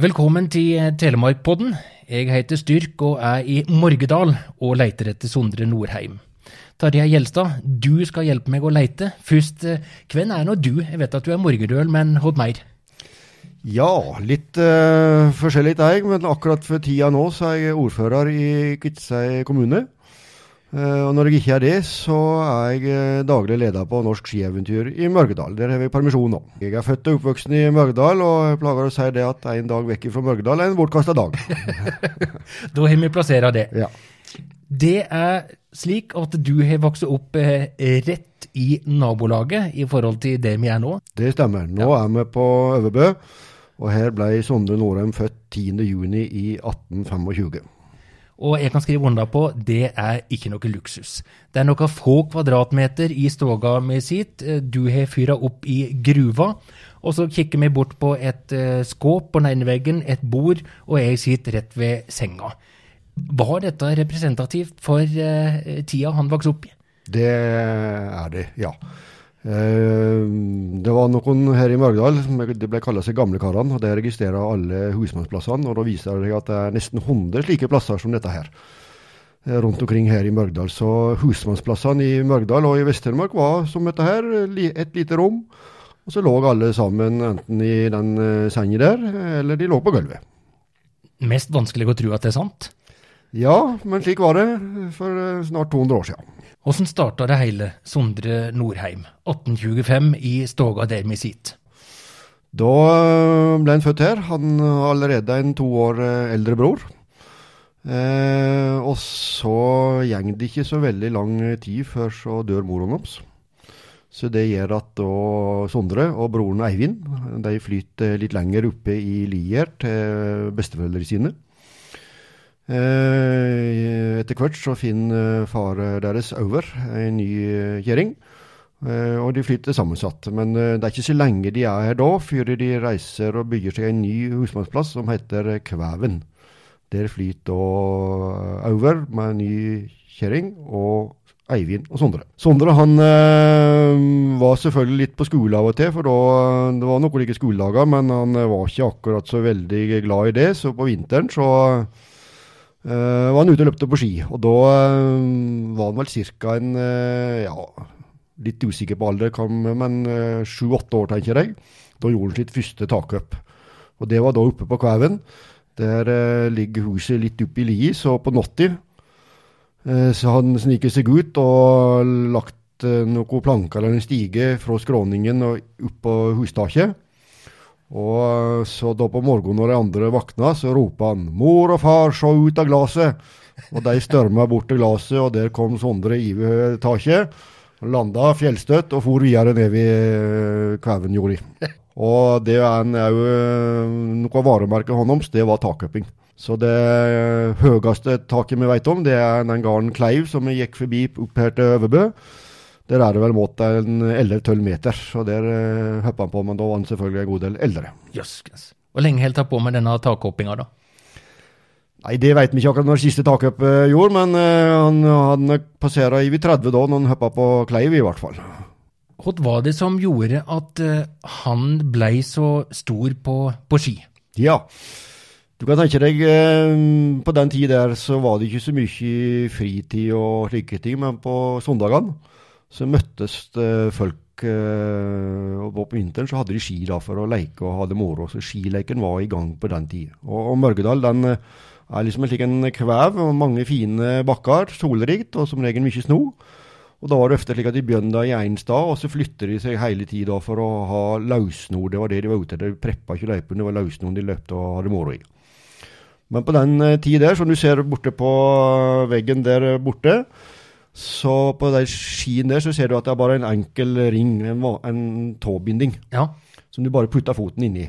Velkommen til Telemarkpodden. Jeg heter Styrk og er i Morgedal og leiter etter Sondre Norheim. Tarjei Gjelstad, du skal hjelpe meg å leite. Først, eh, hvem er nå du? Jeg vet at du er morgedøl, men hva mer? Ja, litt uh, forskjellig jeg, men akkurat for tida nå så er jeg ordfører i Kviteseid kommune. Uh, og når jeg ikke er det, så er jeg uh, daglig leder på Norsk skieventyr i Mørgedal. Der har vi permisjon nå. Jeg er født og oppvokst i Mørgedal, og jeg plager å si det at en dag vekk fra Mørgedal er en bortkasta dag. da har vi plassert det. Ja. Det er slik at du har vokst opp eh, rett i nabolaget i forhold til det vi er nå? Det stemmer. Nå ja. er vi på Øverbø, og her ble Sondre Norheim født 10.6 i 1825. Og jeg kan skrive under på det er ikke noe luksus. Det er noen få kvadratmeter i stoga med sitt. Du har fyra opp i gruva. Og så kikker vi bort på et uh, skåp på den ene veggen, et bord, og jeg sitter rett ved senga. Var dette representativt for uh, tida han vokste opp i? Det er det, ja. Uh, det var noen her i Mørgdal, de ble kalt seg Gamlekarene. og Det registrerer alle husmannsplassene. og Da viser det at det er nesten 100 slike plasser som dette her eh, rundt omkring her i Mørgdal. Så husmannsplassene i Mørgdal og i Vest-Telemark var som dette her, et lite rom. Og så lå alle sammen enten i den senga der, eller de lå på gulvet. Mest vanskelig å tro at det er sant? Ja, men slik var det for eh, snart 200 år siden. Hvordan starta det hele, Sondre Norheim, 1825 i Stoga der vi sitter? Da eh, ble han født her. Han har allerede en to år eh, eldre bror. Eh, og så går det ikke så veldig lang tid før så dør moren hans. Så det gjør at Sondre og broren Eivind de flyter litt lenger oppe i Lier til besteforeldrene sine. Eh, etter hvert så finner far deres over en ny kjerring, eh, og de flytter sammensatt. Men eh, det er ikke så lenge de er her da, før de reiser og bygger seg en ny husmannsplass som heter Kvæven. Der flyter over med en ny kjerring og Eivind og Sondre. Sondre han øh, var selvfølgelig litt på skole av og til, for da, det var noen like skoledager, men han var ikke akkurat så veldig glad i det. Så på vinteren så Uh, var han ute og løpte på ski, og da uh, var han vel ca. en uh, ja, litt usikker på alder, men sju-åtte år, tenker jeg. Da gjorde han sitt første takøp. Og det var da oppe på Kvæven. Der ligger huset litt oppe i li, så på natta så han sniker seg ut og lagt noen planker eller en stige fra skråningen og opp på hustaket. Og så da på morgenen når de andre våkna, så ropa han 'Mor og far, se ut av glasset'. Og de størma bort til glasset, og der kom Sondre Ive taket. Landa fjellstøtt og for videre ned ved eh, Kvævenjordi. Og det er òg eh, noe av varemerket hans, det var takøpping. Så det høyeste taket vi vet om, det er den gården Kleiv som vi gikk forbi opp her til Øverbø. Der er det vel målt en 11-12 meter, og der uh, hoppa han på, men da var han selvfølgelig en god del eldre. Jøskes. Hvor lenge holdt han på med denne takhoppinga, da? Nei, Det vet vi ikke akkurat når siste takhopp uh, gjorde, men uh, han hadde passert i 30 da når han hoppa på Kleiv, i hvert fall. Hva var det som gjorde at uh, han blei så stor på, på, ski? Ja, du kan tenke deg, på den tid der så var det ikke så mye fritid og slike ting, men på søndagene så møttes folk eh, og På vinteren så hadde de ski da for å leke og ha det moro. Så skileken var i gang på den tida. Og, og Mørgedal den eh, er liksom en slik en kvev og mange fine bakker. Solrikt og som regel mye sno. Og Da var det ofte slik at de begynte i én stad, og så flytter de seg hele tida for å ha løssnor. Det var det de var ute etter. De preppa ikke løypene, det var løssnor de løpte og hadde moro i. Men på den tida der, som du ser borte på veggen der borte, så på de skien der så ser du at det er bare en enkel ring, en, en tåbinding, ja. som du bare putter foten inni.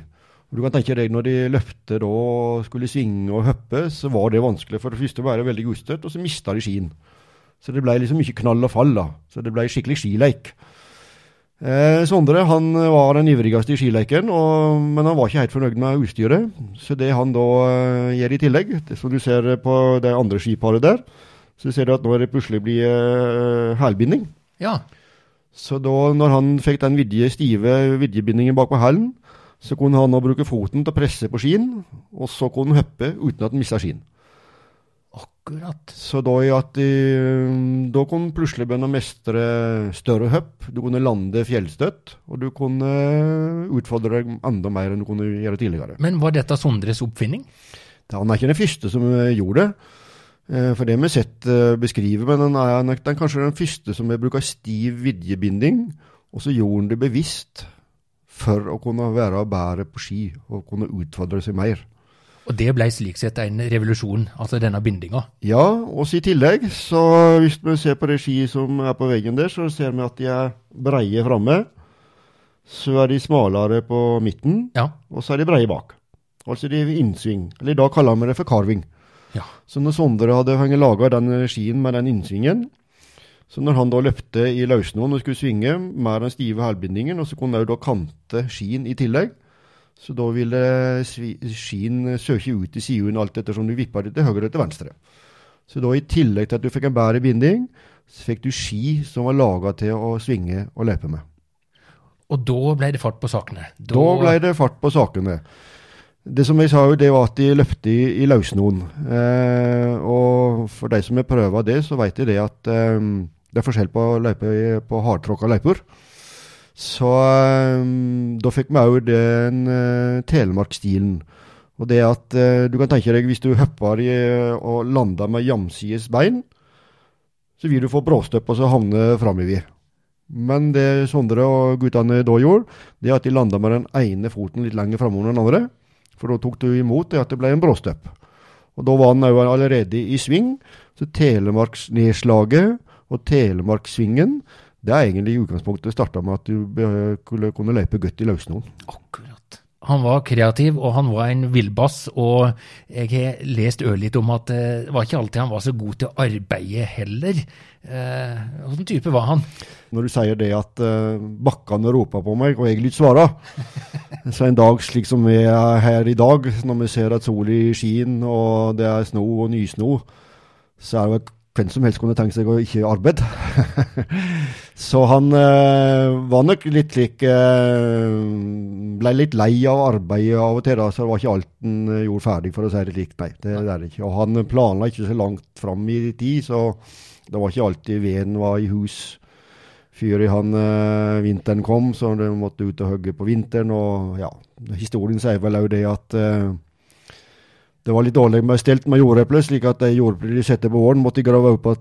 Du kan tenke deg Når de løpte da og skulle svinge og hoppe, så var det vanskelig. For det første var det veldig gustete, og så mista de skien. Så det ble liksom ikke knall og fall. da. Så det ble skikkelig skileik. Eh, Sondre han var den ivrigste i skileiken, og, men han var ikke helt fornøyd med utstyret. Så det han da eh, gjør i tillegg, som du ser på det andre skiparet der, så ser du at nå er det plutselig blir uh, hælbinding. Ja. Så da når han fikk den vidje, stive vidjebindingen bak på hælen, Så kunne han nå bruke foten til å presse på skien, og så kunne han hoppe uten at han mista skien. Akkurat. Så da, at, eh, da kunne plutselig begynne å mestre større hopp. Du kunne lande fjellstøtt, og du kunne utfordre deg enda mer enn du kunne gjøre tidligere. Men var dette Sondres oppfinning? Han er ikke den første som eh, gjorde det. Eh, For det har vi sett eh, beskrive, men den er, han er den- kanskje den første som brukt stiv vidjebinding, og så gjorde han det bevisst for å kunne være bedre på ski og kunne utfordre seg mer. Og det ble slik sett en revolusjon, altså denne bindinga. Ja, og i tillegg, så hvis vi ser på det ski som er på veggen der, så ser vi at de er breie framme. Så er de smalere på midten, Ja. og så er de breie bak. Altså de er innsving, eller da kaller vi det for carving. Ja. Så når Sondre hadde han laga den skien med den innsvingen, så når han da løpte i løssnoen og skulle svinge med den stive hælbindingen, og så kunne han da kante skien i tillegg, så da ville skien søke ut i siden alt ettersom du vippa det til høyre eller til venstre. Så da i tillegg til at du fikk en bedre binding, så fikk du ski som var laga til å svinge og løpe med. Og da ble det fart på sakene. Da ble det fart på sakene. Det som jeg sa, jo, det var at de løpte i, i løssnoen. Eh, og for de som har prøvd det, så vet de det at eh, det er forskjell på å løpe på hardtråkka løyper. Så eh, da fikk vi òg den eh, telemarksstilen. Og det at eh, du kan tenke deg hvis du hopper og lander med jamsides bein, så vil du få bråstøpp og så havne framover. Men det Sondre og guttene da gjorde, det at de landa med den ene foten litt lenger framover enn den andre. For da tok du imot det at det ble en bråstopp. Og da var han allerede i sving. Så Telemarksnedslaget og Telemarkssvingen, det er egentlig i utgangspunktet starta med at du kunne løpe godt i løssnoen. Akkurat. Han var kreativ, og han var en villbass. Og jeg har lest ørlite om at eh, det var ikke alltid han var så god til å arbeide heller. Eh, Hvilken type var han? Når du sier det at eh, bakkene roper på meg, og jeg lytt svare så en dag slik som vi er her i dag, når vi ser at sola skinner og det er sno og nysno, så er det hvem som helst kunne tenkt seg å ikke arbeide. så han eh, var nok litt slik eh, Ble litt lei av arbeidet av og til, da, så det var ikke alt han eh, gjorde ferdig, for å si det slik. Nei, det er det ikke. Og han planla ikke så langt fram i tid, så det var ikke alltid veden var i hus før han eh, vinteren kom, så de måtte ut og hogge på vinteren. Og ja, historien sier vel òg det at eh, det var litt dårlig med stelt med jordepler, slik at de jordeplene de setter på våren, måtte de grave opp på,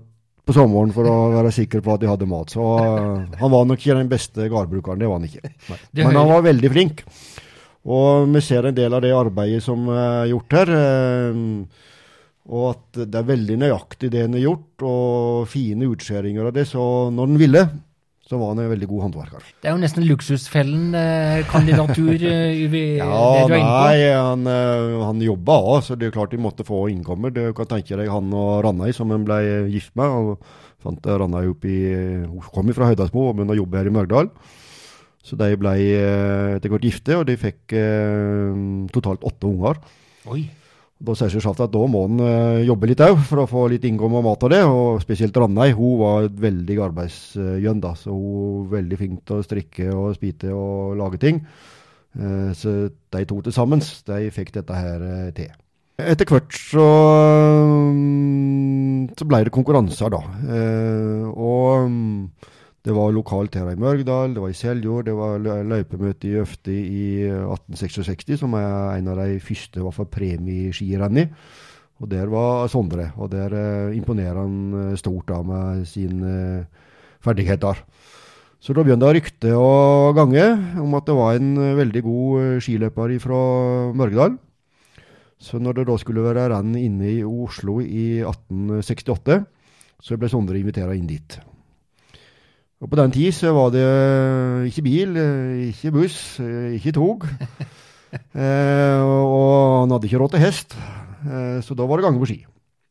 på sommeren for å være sikre på at de hadde mat. Så eh, han var nok ikke den beste gårdbrukeren, det var han ikke. Men han var veldig flink. Og vi ser en del av det arbeidet som er gjort her. eh, og at det er veldig nøyaktig det han har gjort, og fine utskjæringer av det. Så når han ville, så var han en veldig god håndverker. Det er jo nesten Luksusfellen-kandidatur uh, det Ja, nei, han, eh, han jobba òg, så det er klart de måtte få innkommer. Du kan tenke deg han og Ranei, som han ble gift med. og fant Ranei opp i, Hun kom fra Høydalsmo og begynte å jobbe her i Mørgdal. Så de ble eh, etter hvert gifte, og de fikk eh, totalt åtte unger. Oi. Da sier seg selv at da må han eh, jobbe litt òg, for å få litt innkom og mat av det. Og spesielt Rannøy, hun var veldig arbeidsgjønn, da. Så hun var veldig flink til å strikke og spite og lage ting. Eh, så de to til sammen, de fikk dette her eh, til. Etter hvert så, mm, så ble det konkurranser, da. Og mm, det var lokalt her i Mørgdal, det var i Seljord, det var løypemøte i Øfte i 1866, som er en av de første i hvert fall premieskirenn i. Og der var Sondre, og der eh, imponerer han eh, stort da med sine eh, ferdigheter. Så da begynte ryktet rykte å gange om at det var en eh, veldig god eh, skiløper fra Mørgdal. Så når det da skulle være renn inne i Oslo i 1868, så ble Sondre invitert inn dit. Og på den tid så var det ikke bil, eh, ikke buss, eh, ikke tog. Eh, og han hadde ikke råd til hest, eh, så da var det gange på ski.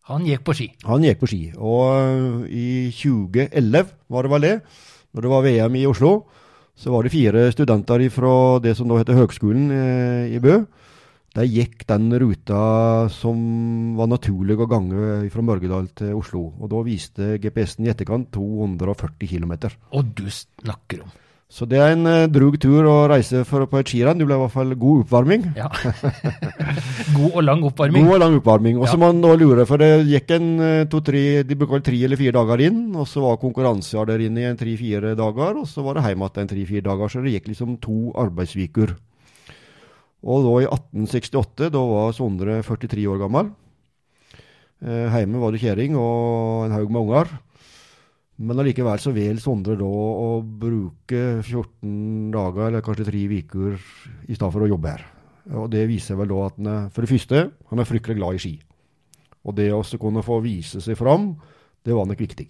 Han gikk på ski. Han gikk på ski. Og eh, i 2011 var det vel det, når det var VM i Oslo, så var det fire studenter fra det som da heter Høgskolen eh, i Bø. De gikk den ruta som var naturlig å gange fra Mørgedal til Oslo. Og da viste GPS-en i etterkant 240 km. Og du snakker om. Så det er en uh, drug tur å reise for, på et skirenn. Det ble i hvert fall god oppvarming. Ja. god og lang oppvarming. God og lang oppvarming. Og så Ja. man da lure, for det gikk en uh, to-tre De bruker vel tre eller fire dager inn, og så var konkurranser der inne i en tre-fire dager, og så var det hjem igjen en tre-fire dager. Så det gikk liksom to arbeidsviker. Og da i 1868, da var Sondre 43 år gammel. Eh, hjemme var det kjerring og en haug med unger. Men allikevel så vel Sondre da å bruke 14 dager, eller kanskje tre uker, i stedet for å jobbe her. Og det viser vel da at han er, for det første, han er fryktelig glad i ski. Og det å kunne få vise seg fram, det var nok viktig.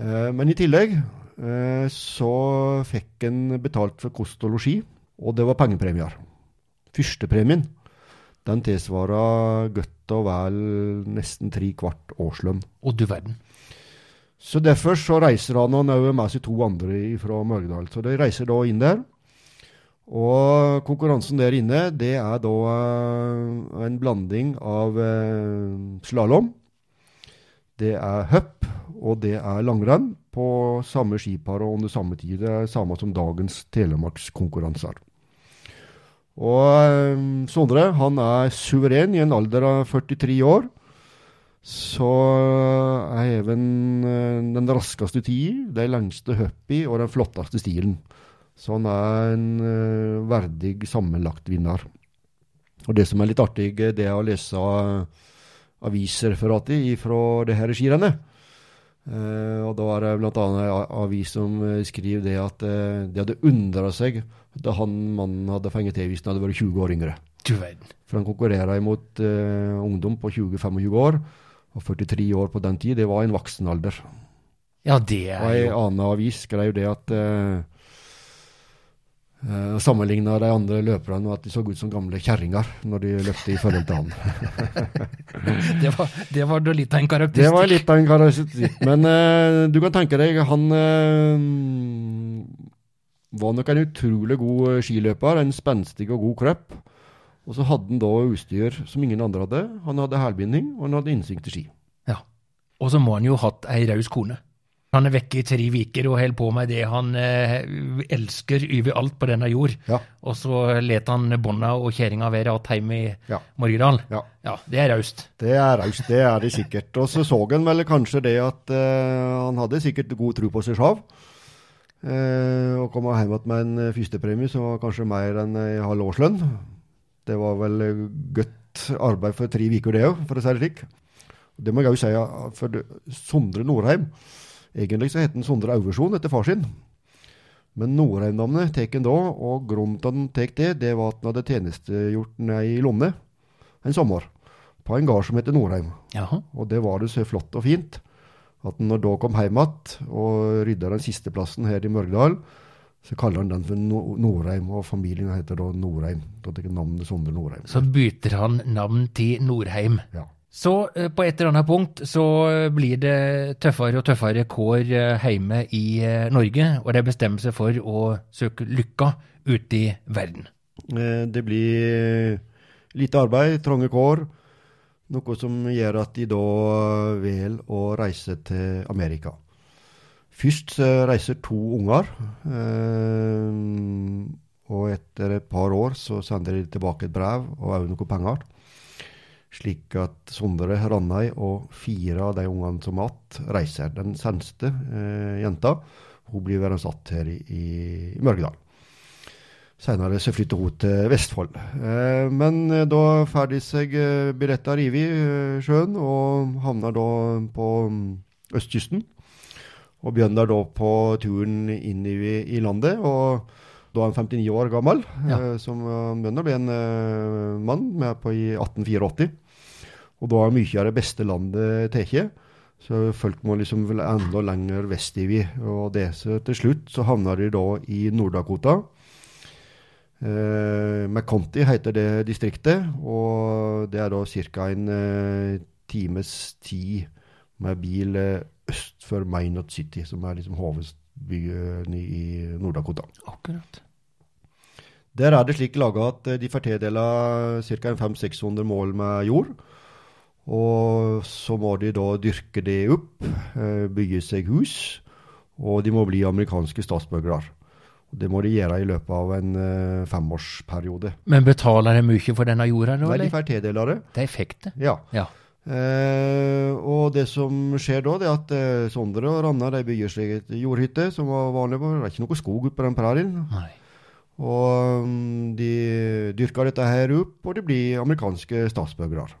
Eh, men i tillegg eh, så fikk han betalt for kost og losji, og det var pengepremier. Førstepremien, den tilsvarer godt og vel nesten tre kvart årslønn. Og du verden. Så derfor så reiser han og òg med seg to andre fra Mørgedal. Så de reiser da inn der. Og konkurransen der inne, det er da eh, en blanding av uh, slalåm, det er hopp, og det er langrenn på samme skipar og under samme tid. Det er samme som dagens telemarkskonkurranser. Og eh, Sondre han er suveren i en alder av 43 år. Så er even eh, den raskeste tid, de lengste hoppi og den flotteste stilen. Så han er en eh, verdig sammenlagt vinner. Og det som er litt artig, eh, det er å lese avisreferatet fra det her skirennet. Eh, og da er det bl.a. en avis som eh, skriver det at eh, de hadde undra seg da han mannen hadde fengt til hvis han hadde vært 20 år yngre. Du verden. For han konkurrerer imot eh, ungdom på 20-25 år. Og 43 år på den tid, det var en voksen alder. Ja, det Og er ei jo annen avis skrev det at uh, uh, Sammenligna de andre løperne med at de så ut som gamle kjerringer når de løpte i forhold til han. Det var, det var litt av en karakteristikk. Det var litt av en karakteristikk. Men uh, du kan tenke deg, han eh, var nok en utrolig god eh, skiløper. En spenstig og god kropp. Og så hadde han da utstyr som ingen andre hadde. Han hadde hælbinding, og han hadde innsikt til ski. Ja. Og så må han jo ha hatt ei raus kone. Han er vekke i tre uker og holder på med det han eh, elsker overalt på denne jord. Ja. Og så let han bånda og kjerringa være igjen hjemme i Ja. Morgedal. ja. Ja, det er raust. Det er raust, det er det sikkert. Og så så han vel kanskje det at eh, han hadde sikkert god tro på seg sjøl. Eh, og kom hjem igjen med en eh, førstepremie som var kanskje mer enn ei halv årslønn. Det var vel eh, godt arbeid for tre uker, det òg, for å si det slik. Det må jeg òg si, for Sondre Norheim Egentlig så het han Sondre Auversson etter far sin. Men Norheim-navnet tar han da, og grunnen til at han tar det, det var at han hadde tjenestegjort nede i Lomne en sommer. På en gard som heter Norheim. Jaha. Og det var det så flott og fint at når da kom hjem igjen og rydda den siste plassen her i Mørgdal, så kaller han den for no Norheim, og familien heter da Norheim. Da tar navnet Sondre Norheim. Så bytter han navn til Norheim. Ja. Så eh, på et eller annet punkt så eh, blir det tøffere og tøffere kår eh, hjemme i Norge, og de bestemmer seg for å søke lykka ute i verden. Eh, Det blir lite arbeid, trange kår, noe som gjør at de da velger å reise til Amerika. Først reiser to unger, eh, og etter et par år så sender de tilbake et brev og også noe penger. Slik at Sondre Randøy og fire av de ungene som er igjen, reiser. Den seneste eh, jenta hun blir værende her i, i Mørgedal. Senere så flytter hun til Vestfold. Eh, men eh, da ferdig seg beretta billetter i eh, sjøen, og havner da på mm, østkysten. Og begynner da på turen inn i, i landet. og da er han 59 år gammel, Ja. eh, som begynner å bli en eh, mann med på i 1884. Og da er mye av det beste landet tatt. Så folk må liksom enda lenger vestover. Og det, så til slutt så havner de da i Nord-Dakota. Eh, McConty heter det distriktet, og det er da ca. en uh, times tid med bil eh, øst for Minot City, som er liksom hovedbyen i Nord-Dakota. Akkurat. Der er det slik laga at de får tildela ca. 500-600 mål med jord. Og så må de da dyrke det opp, bygge seg hus, og de må bli amerikanske statsborgere. Det må de gjøre i løpet av en uh, femårsperiode. Men betaler de mye for denne jorda? da? Nei, de får tildele det. Det er effektet. Ja. Ja. Uh, og det som skjer da, det er at uh, Sondre og Ranna de bygger seg et jordhytte som var vanlig. på. Det er ikke noe skog ute på den prærien. Nei. Og um, de dyrker dette her opp, og de blir amerikanske statsborgere.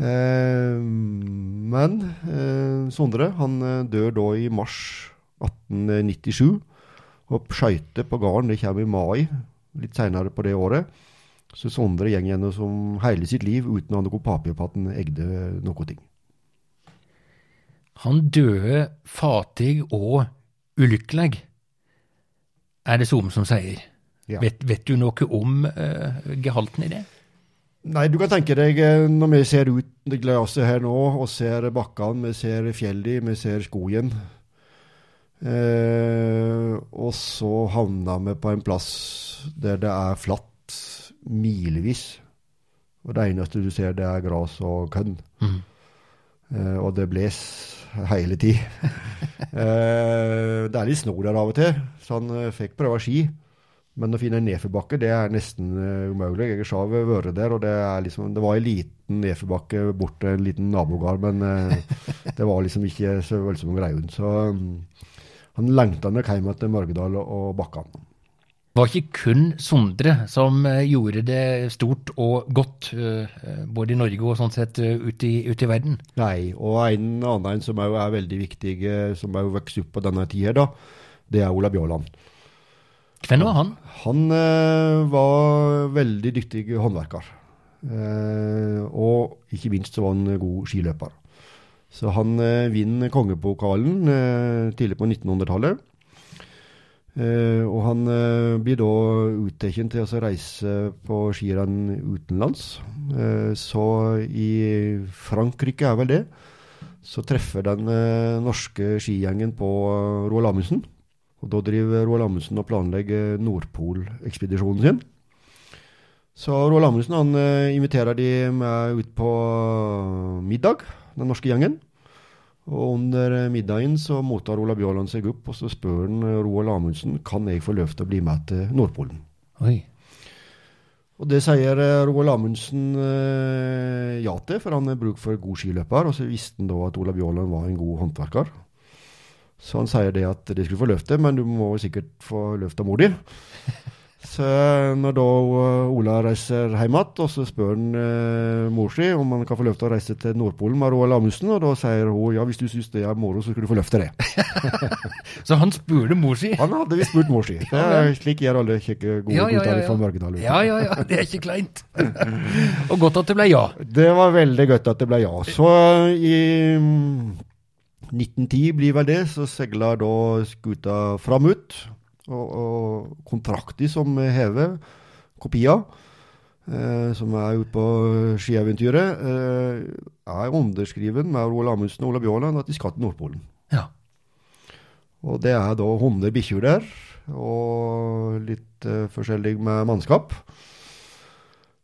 Eh, men eh, Sondre han dør da i mars 1897. Og skøyter på gården det kommer i mai, litt senere på det året. Så Sondre går gjennom som hele sitt liv uten å ha noe papir på at han eide noe ting. Han døde fattig og ulykkelig, er det Som som sier. Ja. Vet, vet du noe om uh, gehalten i det? Nei, du kan tenke deg eh, når vi ser ut det glasset her nå, og ser bakkene, vi ser fjellet, vi ser skogen. Eh, og så havna vi på en plass der det er flatt milevis. Og det eneste du ser, det er gras og kønn. Mm. Eh, og det bles hele tid. eh, det er litt snor der av og til, så han eh, fikk prøve ski. Men å finne en nedforbakke, det er nesten eh, umulig. Jeg har selv vært der, og det, er liksom, det var en liten nedforbakke bort til en liten nabogard, men eh, det var liksom ikke så voldsomt greie. Så mm, han lengta nok hjem til Mørgedal og, Bakkan. Det var ikke kun Sondre som eh, gjorde det stort og godt, eh, både i Norge og sånn sett eh, ute i, ute i verden. Nei, og en annen som òg er veldig viktig, eh, som òg vokste opp på denne tida, da, det er Ola Bjåland. Hvem var han? Han eh, var veldig dyktig håndverker. Eh, og ikke minst så var han god skiløper. Så han eh, vinner kongepokalen eh, tidlig på 1900-tallet. Eh, og han eh, blir da uttatt til å reise på skirenn utenlands. Eh, så i Frankrike er vel det. Så treffer den norske skigjengen på Roald Amundsen. Og da driver Roald Amundsen og planlegger Nordpolekspedisjonen sin. Så Roald Amundsen han inviterer de med ut på middag, den norske gjengen. Og under eh, middagen så mottar Ola Bjørland seg opp, og så spør han eh, Roald Amundsen kan jeg få lov til å bli med til Nordpolen. Oi. Og det sier eh, Roald Amundsen ja til, for han har bruk for god skiløper. Og så visste han da at Ola Bjørland var en god håndverker. Så han sier det at det skulle få løfte, men du må sikkert få løft av mor di. Så når da eh, Ola reiser hjem igjen, så spør han eh, mor si om han kan få lov til å reise til Nordpolen med Roald Amundsen, og da sier hun ja, hvis du syns det er moro, så skal du få løfte det. Så han spurte mor si? Han hadde visst spurt mor si. Det er slik gjør alle kjekke, gode Ja, ja, ja, gutter ja. fra Mørgedal. Ja, ja, ja, det er ikke kleint. og godt at det ble ja. Det var veldig godt at det ble ja. Så i mm, 1910 blir vel det, så seiler da skuta fram ut. Og, og kontrakter som hever kopier, eh, som er ute på skieventyret, eh, er underskriven med Roald Amundsen og Ola Bjørland at de skal til Nordpolen. Ja. Og det er da hunder, bikkjer der, og litt eh, forskjellig med mannskap.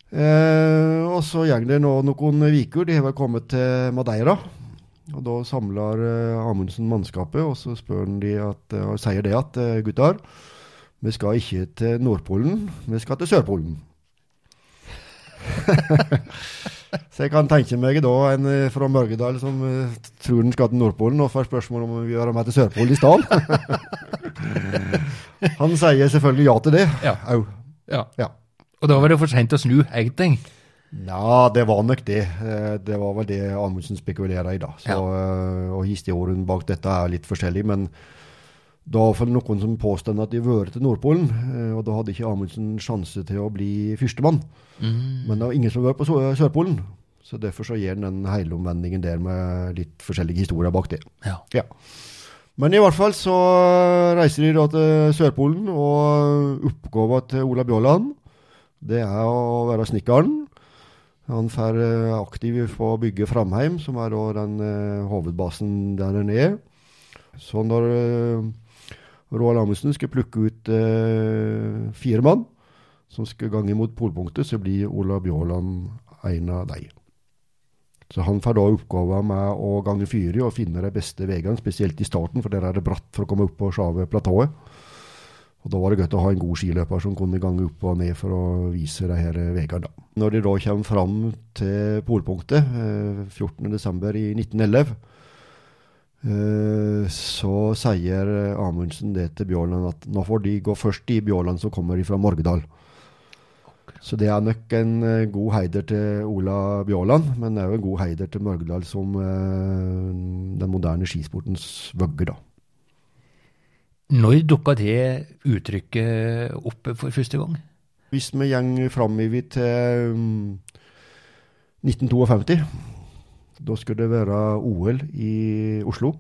Eh, og så går det nå noen uker. De har vel kommet til Madeira. Og da samler eh, Amundsen mannskapet, og så spør han de at, eh, og sier det at eh, gutter, vi skal ikke til Nordpolen, vi skal til Sørpolen. så jeg kan tenke meg da en fra Mørgedal som tror han skal til Nordpolen, og får spørsmål om vi gjør med til Sørpolen i stedet. Han sier selvfølgelig ja til det. Ja. Au. ja. Ja. Og da var det for sent å snu, egentlig. Ja, det var nok det. Eh, Det var vel det Amundsen spekulerer i, da. Så, ja. Og historien bak dette er litt forskjellig, men da var det noen som påstod at de vært til Nordpolen, eh, og da hadde ikke Amundsen sjanse til å bli førstemann. Men det var ingen som var på Sørpolen, så derfor så gir han den heilomvendingen der med litt forskjellige historier bak det. Ja. Ja. Men i hvert fall så reiser de da til Sørpolen, og oppgaven til Ola Bjørland, det er å være snekkeren. Han er eh, aktiv på å bygge Framheim, som er den uh, hovedbasen der han er. Så når uh, Roald Amundsen skal plukke ut uh, fire mann som skal gange mot polpunktet, så blir Ola Bjørland en av dem. Så han får da oppgaven med å gange fire og finne de beste veiene, spesielt i starten, for der er det bratt for å komme opp på sjave platået. Og Da var det godt å ha en god skiløper som kunne gange opp og ned for å vise de her veiene. Når de da kommer fram til polpunktet, eh, 14.12. i 1911, eh, så sier Amundsen det til Bjørland at nå får de gå først i Bjørland som kommer fra Morgedal. Så det er nok en eh, god heider til Ola Bjørland, men det er jo en god heider til Mørgedal som eh, den moderne skisportens vøgge, da. Når dukka det uttrykket opp for første gang? Hvis vi går framover til um, 1952, da skulle det være OL i Oslo.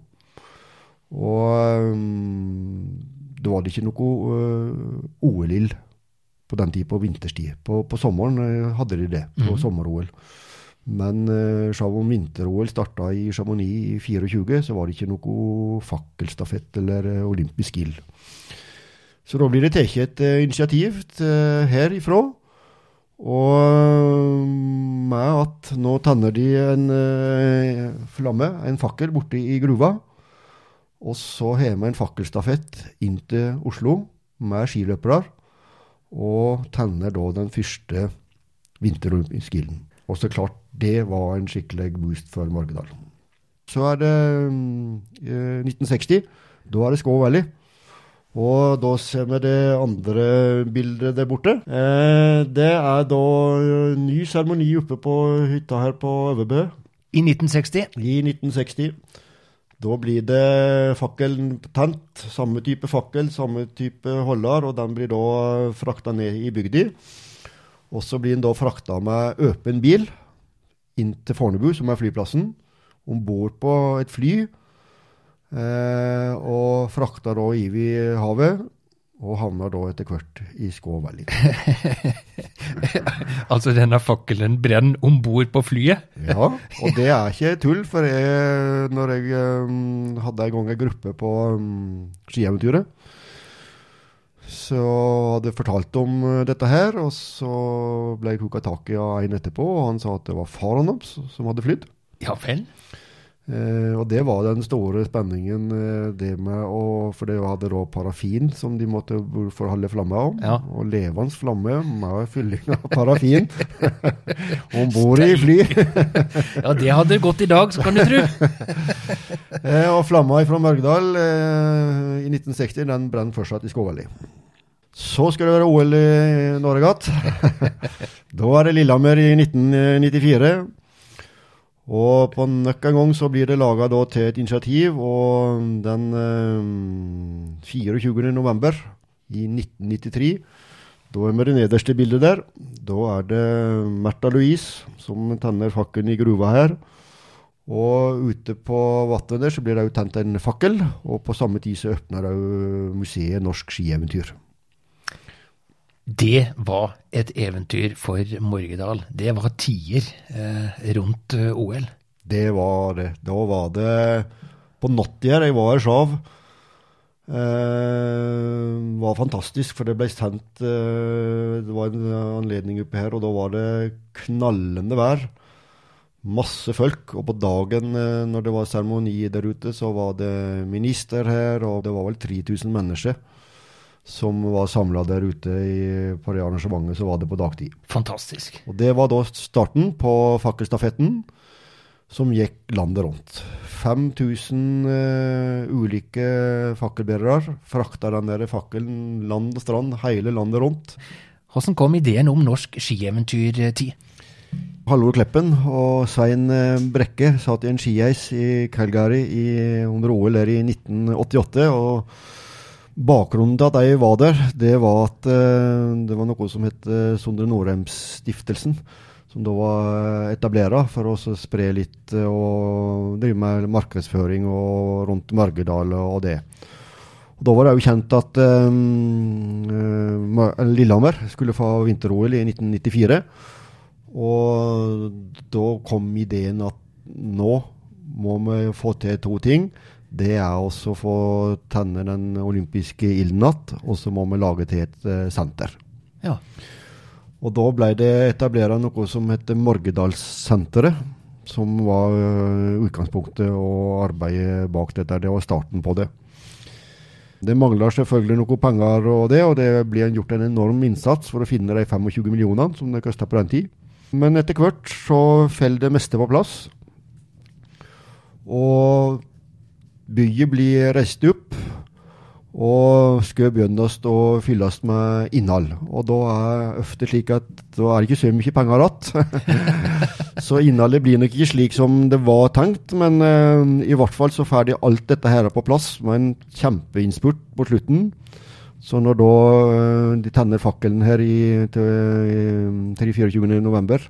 Og um, da var det ikke noe uh, OL-ild på den tid på vinterstid. På, på sommeren uh, hadde de det, på mm. sommer-OL. Men uh, selv om vinter-OL starta i Chamonix i 24, så var det ikke noe fakkelstafett eller uh, olympisk ild. Så da blir det tatt et uh, initiativ herifra. Og uh, med at nå tenner de en flamme, en fakkel, borte i gruva. Og så har vi en fakkelstafett inn til Oslo med skiløpere. Og tenner da den første vinterolympiske ilden. Og så klart, det var en skikkelig boost for Morgedal. Så er det eh, 1960. Da er det Skå Valley. Og da ser vi det andre bildet der borte. Eh, det er da eh, ny seremoni oppe på hytta her på Øverbø I 1960. i 1960. Da blir det fakkelen tent. Samme type fakkel, samme type holder, og den blir da frakta ned i bygda. Og så blir den da frakta med åpen bil inn til Fornebu, som er flyplassen. Om bord på et fly. Eh, og frakta da over havet. Og havna da etter hvert i Skå Valley. Altså denne fakkelen brenner om bord på flyet. Ja, og det er ikke tull, for jeg, når jeg um, hadde en gang en gruppe på um, skieventyret, så hadde jeg fortalt om uh, dette her, og så ble jeg koka tak i av en etterpå, og han sa at det var faren hans som hadde flydd. Ja vel. Eh, og det var den store spenningen, eh, det med å For det hadde da parafin som de måtte forholde flamme om. Ja. Og levende flamme med fylling av parafin om bord i fly. Ja, det hadde gått i dag, så kan du tro. Eh, og flamma fra Mørgdal eh, i 1960 den brant fortsatt i Skåvali. Så skal det være OL i Norge igjen. da er det Lillehammer i 1994. Og på nok en gang så blir det laga til et initiativ, og den eh, 24. november i 1993 da er vi det nederste bildet der. Da er det Märtha Louise som tenner fakkelen i gruva her. Og ute på vannet der så blir det òg tent en fakkel, og på samme tid så åpner òg museet Norsk skieventyr. Det var et eventyr for Morgedal. Det var tider eh, rundt eh, OL. Det var det. Da var det på natta jeg var her sjav. Eh, var fantastisk, for det ble sendt eh, Det var en anledning oppe her, og da var det knallende vær. Masse folk. Og på dagen eh, når det var seremoni der ute, så var det minister her, og det var vel 3000 mennesker som var samla der ute i, på det arrangementet. Så var det på dagtid. Fantastisk. Og det var da starten på fakkelstafetten, som gikk landet rundt. 5000 uh, ulike fakkelbærere frakta den der fakkelen land og strand, hele landet rundt. Hvordan kom ideen om norsk skieventyrtid? Halvor Kleppen og Svein eh, Brekke satt i en skieis i Calgary i, under OL der i 1988. og Bakgrunnen til at jeg var der, det var at eh, det var noe som het eh, Sondre Norheim-stiftelsen. Som da var etablert for å spre litt eh, og drive med markedsføring og rundt Mørgedal og det. Og Da var det jo kjent at eh, Lillehammer skulle få vinter-OL i 1994. Og da kom ideen at nå må vi få til to ting. Det er også å få tenne den olympiske ilden igjen, og så må vi lage til et eh, senter. Ja. Og da ble det etablert noe som heter Morgedalssenteret. Som var øh, utgangspunktet og arbeidet bak dette. Det var starten på det. Det mangler selvfølgelig noe penger og det, og det blir gjort en enorm innsats for å finne de 25 millionene som det kosta på den tid. Men etter hvert så faller det meste på plass. Og byen blir reist opp, og skal begynnes å fylles med innhold. Og da er det ofte slik at da er det ikke så mye penger igjen. så innholdet blir nok ikke slik som det var tenkt, men uh, i hvert fall så får de alt dette her på plass med en kjempeinnspurt på slutten. Så når da uh, de tenner fakkelen her i, til, til 24. november,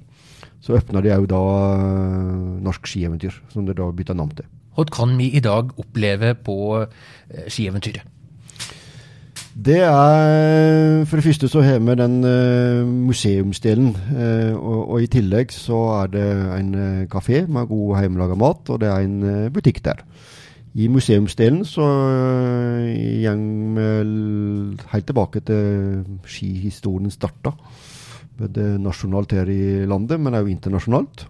så åpner de òg da uh, Norsk skieventyr, som det da bytter navn til. Hva kan vi i dag oppleve på skieventyret? Det er For det første så har vi den uh, museumsdelen. Uh, og, og, i tillegg så er det en kafé med god hjemmelaga mat, og det er en butikk der. I museumsdelen så går vi helt tilbake til skihistorien starta. Både nasjonalt her i landet, men også internasjonalt.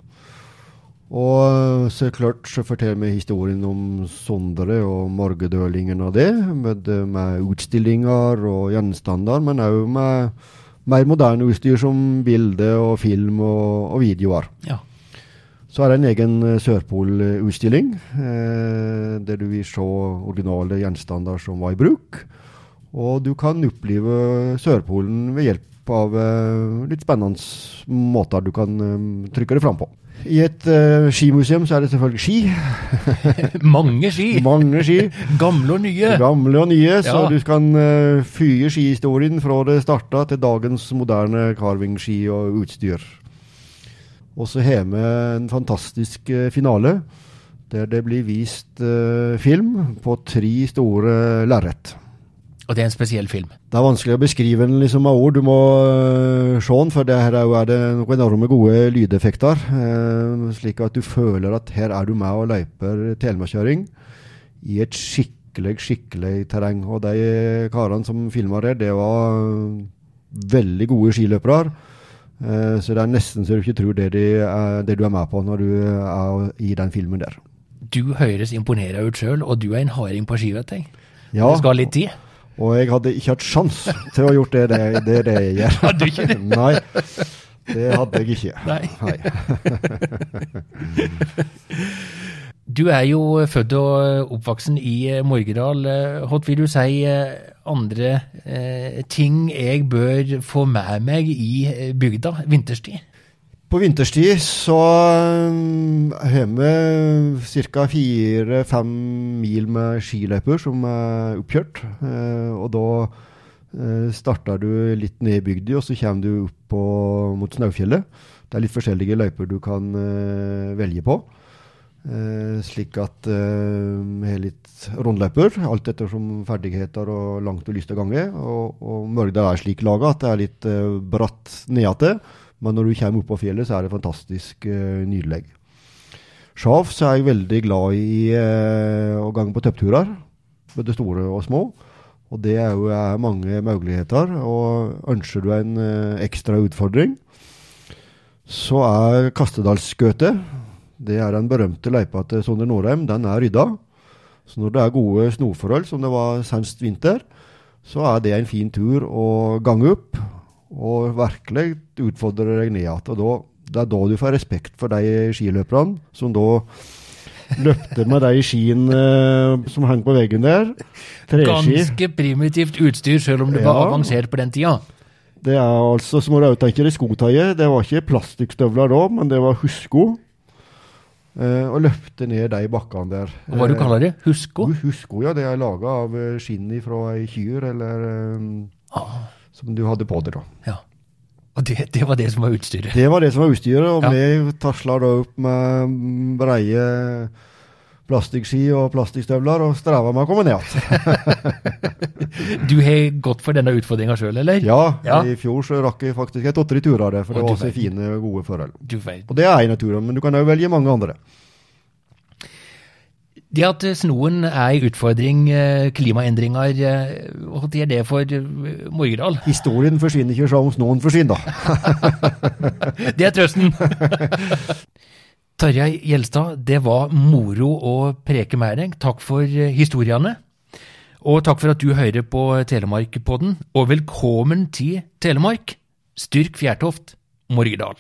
Og så klart så forteller vi historien om Sondre og morgendølingen av det, med, med, utstillinger og gjenstander, men òg med mer moderne utstyr som bilde og film og, og videoer. Ja. Så er det en egen Sørpol-utstilling, eh, der du vil se originale gjenstander som var i bruk. Og du kan oppleve Sørpolen ved hjelp av eh, litt spennende måter du kan eh, trykke det fram på. I et uh, skimuseum så er det selvfølgelig ski. Mange ski. Mange ski. Gamle og nye. Gamle og nye, så du kan uh, fyre skihistorien fra det starta til dagens moderne carvingski og utstyr. Og så har vi en fantastisk uh, finale der det blir vist film på tre store lerret. Og det er en spesiell film? Det er vanskelig å beskrive den liksom med ord. Du må uh, se den, for det her er, er det noen enorme gode lydeffekter. Uh, slik at du føler at her er du med og løyper telemarkkjøring i et skikkelig, skikkelig terreng. Og de karene som filma det, det var veldig gode skiløpere. Uh, så det er nesten så du ikke tror det, de er, det du er med på når du er i den filmen der. Du høres imponerende ut sjøl, og du er en harding på ski, vet jeg. Ja, det skal litt tid? Og jeg hadde ikke hatt sjans til å gjort det, det, det, det jeg gjør. Hadde du ikke det? Nei, det hadde jeg ikke. Nei. Nei. Du er jo født og oppvoksen i Morgedal. Hva vil du si andre eh, ting jeg bør få med meg i bygda vinterstid? På vinterstid så um, har vi ca. fire-fem mil med skiløyper som er oppkjørt. Eh, og da eh, starter du litt ned i bygda, og så kommer du opp på, mot Snaufjellet. Det er litt forskjellige løyper du kan eh, velge på. slik at vi har litt rundløyper, alt ettersom ferdigheter og langt har lyst å gange. Og, og Mørgdal er slik laga at det er litt bratt nedatil. Men når du kommer opp på fjellet, så er det fantastisk uh, nydelig. Sjaf så er jeg veldig glad i uh, å gange på toppturer, både store og små. Og det er jo er mange muligheter. Og ønsker du en uh, ekstra utfordring, så er Kastedalsskøtet det er den berømte løypa til Sondre Norheim. Den er rydda. Så når det er gode snoforhold, som det var senest vinter, så er det en fin tur å gange opp og virkelig utfordrer deg ned igjen. Det er da du får respekt for de skiløperne som da løpte med de skiene uh, som hang på veggen der. Treski. Ganske primitivt utstyr, selv om det ja. var avansert på den tida. Det er altså, som du tenke i skotøyet. Det var ikke plastikkstøvler da, men det var husko. Eh, og løpte ned de bakkene der. Og Hva du kaller det? Husko? Husko, ja. Det er laga av skinn fra ei kyr eller um, som du hadde på deg, da. Ja. Og det, det, var det som var utstyret? Det var det som var utstyret, og ja. vi tasla da opp med breie plastikkski og plastikkstøvler og streva med å komme ned igjen. du har gått for denne utfordringa sjøl, eller? Ja, ja, i fjor så rakk jeg faktisk et åtte turer av det, for og det var så fine, gode forhold. Og det er en av turene, men du kan òg velge mange andre. Det at snoen er en utfordring, eh, klimaendringer, eh, hva er det for eh, Morgedal? Historien forsvinner ikke som snoen forsvinner, da. det er trøsten. Tarjei Gjelstad, det var moro å preke med deg. Takk for historiene. Og takk for at du hører på Telemarkpodden, og velkommen til Telemark. Styrk Fjærtoft, Morgedal.